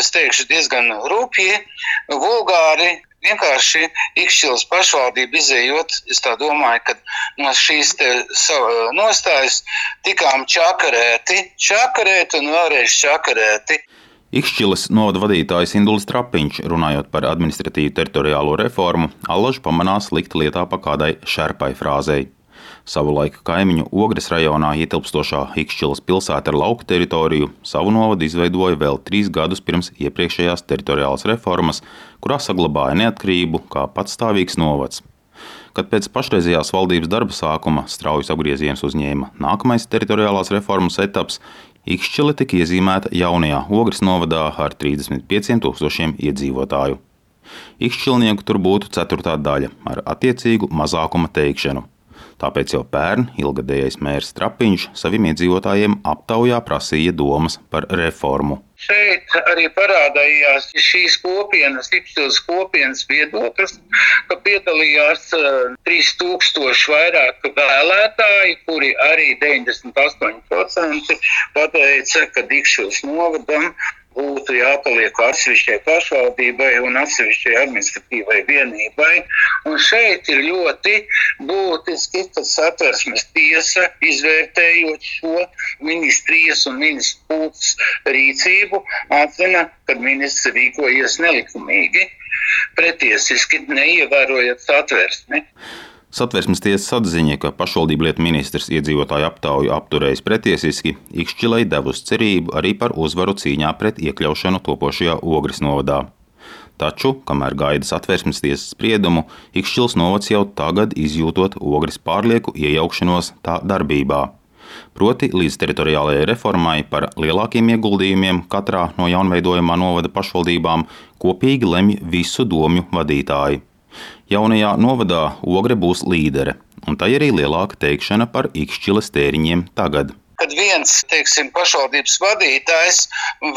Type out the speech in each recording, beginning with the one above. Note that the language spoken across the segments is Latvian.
es teikšu, diezgan rūpīgi, vulgāri. Vienkārši Ikšķils pašvaldība izējot, es tā domāju, ka no šīs nostājas tikām čakarēti, čakarēti un vēlreiz čakarēti. Ikšķiles novada vadītājs Induls Trapiņš, runājot par administratīvu teritoriālo reformu, allaž pamanās likt lietā pa kādai šerpai frāzei. Savulaik kaimiņu Ogres rajonā ietilpstošā Ikšķilas pilsēta ar lauku teritoriju savu novadu izveidoja vēl trīs gadus pirms iepriekšējās teritoriālas reformas, kurā saglabāja neatkarību kā patstāvīgs novads. Kad pēc pašreizējās valdības darba sākuma straujas apgrieziens uzņēma nākamais teritoriālās reformas etaps, Ikšķile tika iezīmēta jaunajā Ogres novadā ar 35 tūkstošiem iedzīvotāju. Ikšķilnieku tur būtu ceturtā daļa ar attiecīgu mazākuma teikšanu. Tāpēc jau pērn ilgadējais mērs Trapiņš saviem iedzīvotājiem aptaujā prasīja domas par reformu. Šeit arī parādījās šīs kopienas, Ipsils kopienas viedoklis, ka piedalījās 3000 eh, vairāk vēlētāji, kuri arī 98% pateica, ka Dikšos novadam būtu jāpaliek atsevišķai pašvaldībai un atsevišķai administratīvai vienībai. Un šeit ir ļoti būtiski, ka satversmes tiesa izvērtējot šo ministrijas un ministru pulks rīcību atzina, ka ministrs rīkojies nelikumīgi, pretiesiski neievērojot satversmi. Satversmes tiesas atziņa, ka pašvaldību lietu ministrs iedzīvotāju aptauju apturējis pretiesiski, Ikšķilai devusi cerību arī par uzvaru cīņā pret iekļaušanu topošajā Ogres novadā. Taču, kamēr gaida satversmes tiesas spriedumu, Ikšķils novads jau tagad izjūtot Ogres pārlieku iejaukšanos tā darbībā. Proti, līdz teritoriālajai reformai par lielākiem ieguldījumiem katrā no jaunveidojumā novada pašvaldībām kopīgi lemj visu domju vadītāji. Jaunajā novadā Ogre būs līdere, un tai arī lielāka teikšana par ikšķiles tēriņiem tagad. Kad viens teiksim, pašvaldības vadītājs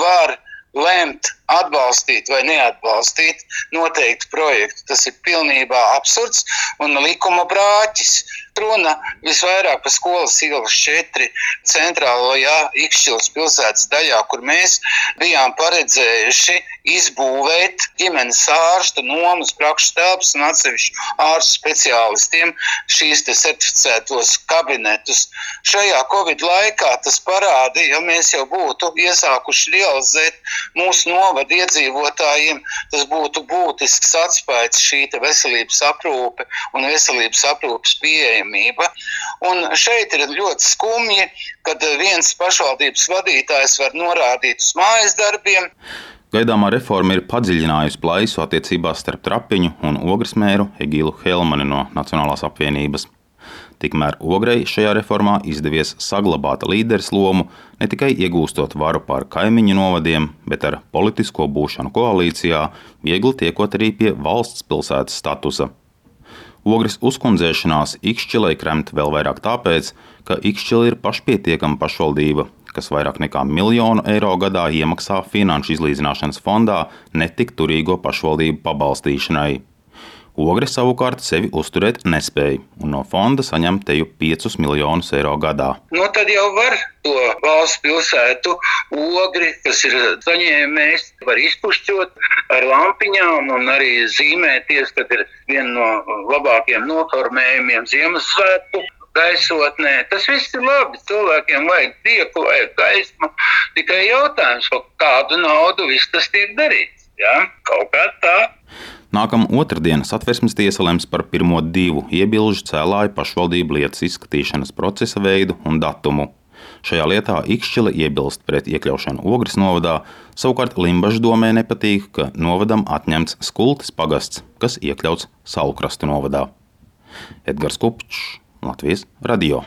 var lemt atbalstīt vai neatbalstīt noteiktu projektu. Tas ir pilnībā absurds un likuma brāķis. Runa visvairāk par skolas ielas četri centrālajā Ikšķilas pilsētas daļā, kur mēs bijām paredzējuši izbūvēt ģimenes ārstu nomas prakšu telpas un atsevišķu ārstu speciālistiem šīs certificētos kabinetus. Šajā Covid laikā tas parādīja, ja mēs jau būtu iesākuši realizēt mūsu novadu novada iedzīvotājiem tas būtu būtisks atspējas šī veselības aprūpe un veselības aprūpes pieejamība. Un šeit ir ļoti skumji, kad viens pašvaldības vadītājs var norādīt uz mājas darbiem. Gaidāmā reforma ir padziļinājusi plaisu attiecībās starp Trapiņu un Ogres mēru Egilu Helmani no Nacionālās apvienības. Tikmēr Ogrei šajā reformā izdevies saglabāt līderes lomu, ne tikai iegūstot varu pār kaimiņu novadiem, bet ar politisko būšanu koalīcijā, viegli tiekot arī pie valsts pilsētas statusa. Ogres uzkundzēšanās Ikšķilai kremt vēl vairāk tāpēc, ka Ikšķila ir pašpietiekama pašvaldība, kas vairāk nekā miljonu eiro gadā iemaksā finanšu izlīdzināšanas fondā netik turīgo pašvaldību pabalstīšanai. Ogre savukārt sevi uzturēt nespēja un no fonda saņem teju 5 miljonus eiro gadā. Nu, tad jau var to valsts pilsētu ogri, kas ir saņēmējs, var izpušķot ar lampiņām un arī zīmēties, kad ir viena no labākajiem noformējumiem Ziemassvētku gaisotnē. Tas viss ir labi. Cilvēkiem vajag prieku, vajag gaismu. Tikai jautājums, par kādu naudu viss tas tiek darīts. Ja? Kaut kā tā. Nākamā otrdiena satversmes tiesa lems par pirmo divu iebilžu cēlāju pašvaldību lietas izskatīšanas procesa veidu un datumu. Šajā lietā Ikšķile iebilst pret iekļaušanu Ogres novadā, savukārt Limbaģa domē nepatīk, ka novadam atņemts Skultas pagasts, kas iekļauts Saulkrastu novadā. Edgars Kupčs, Latvijas radio.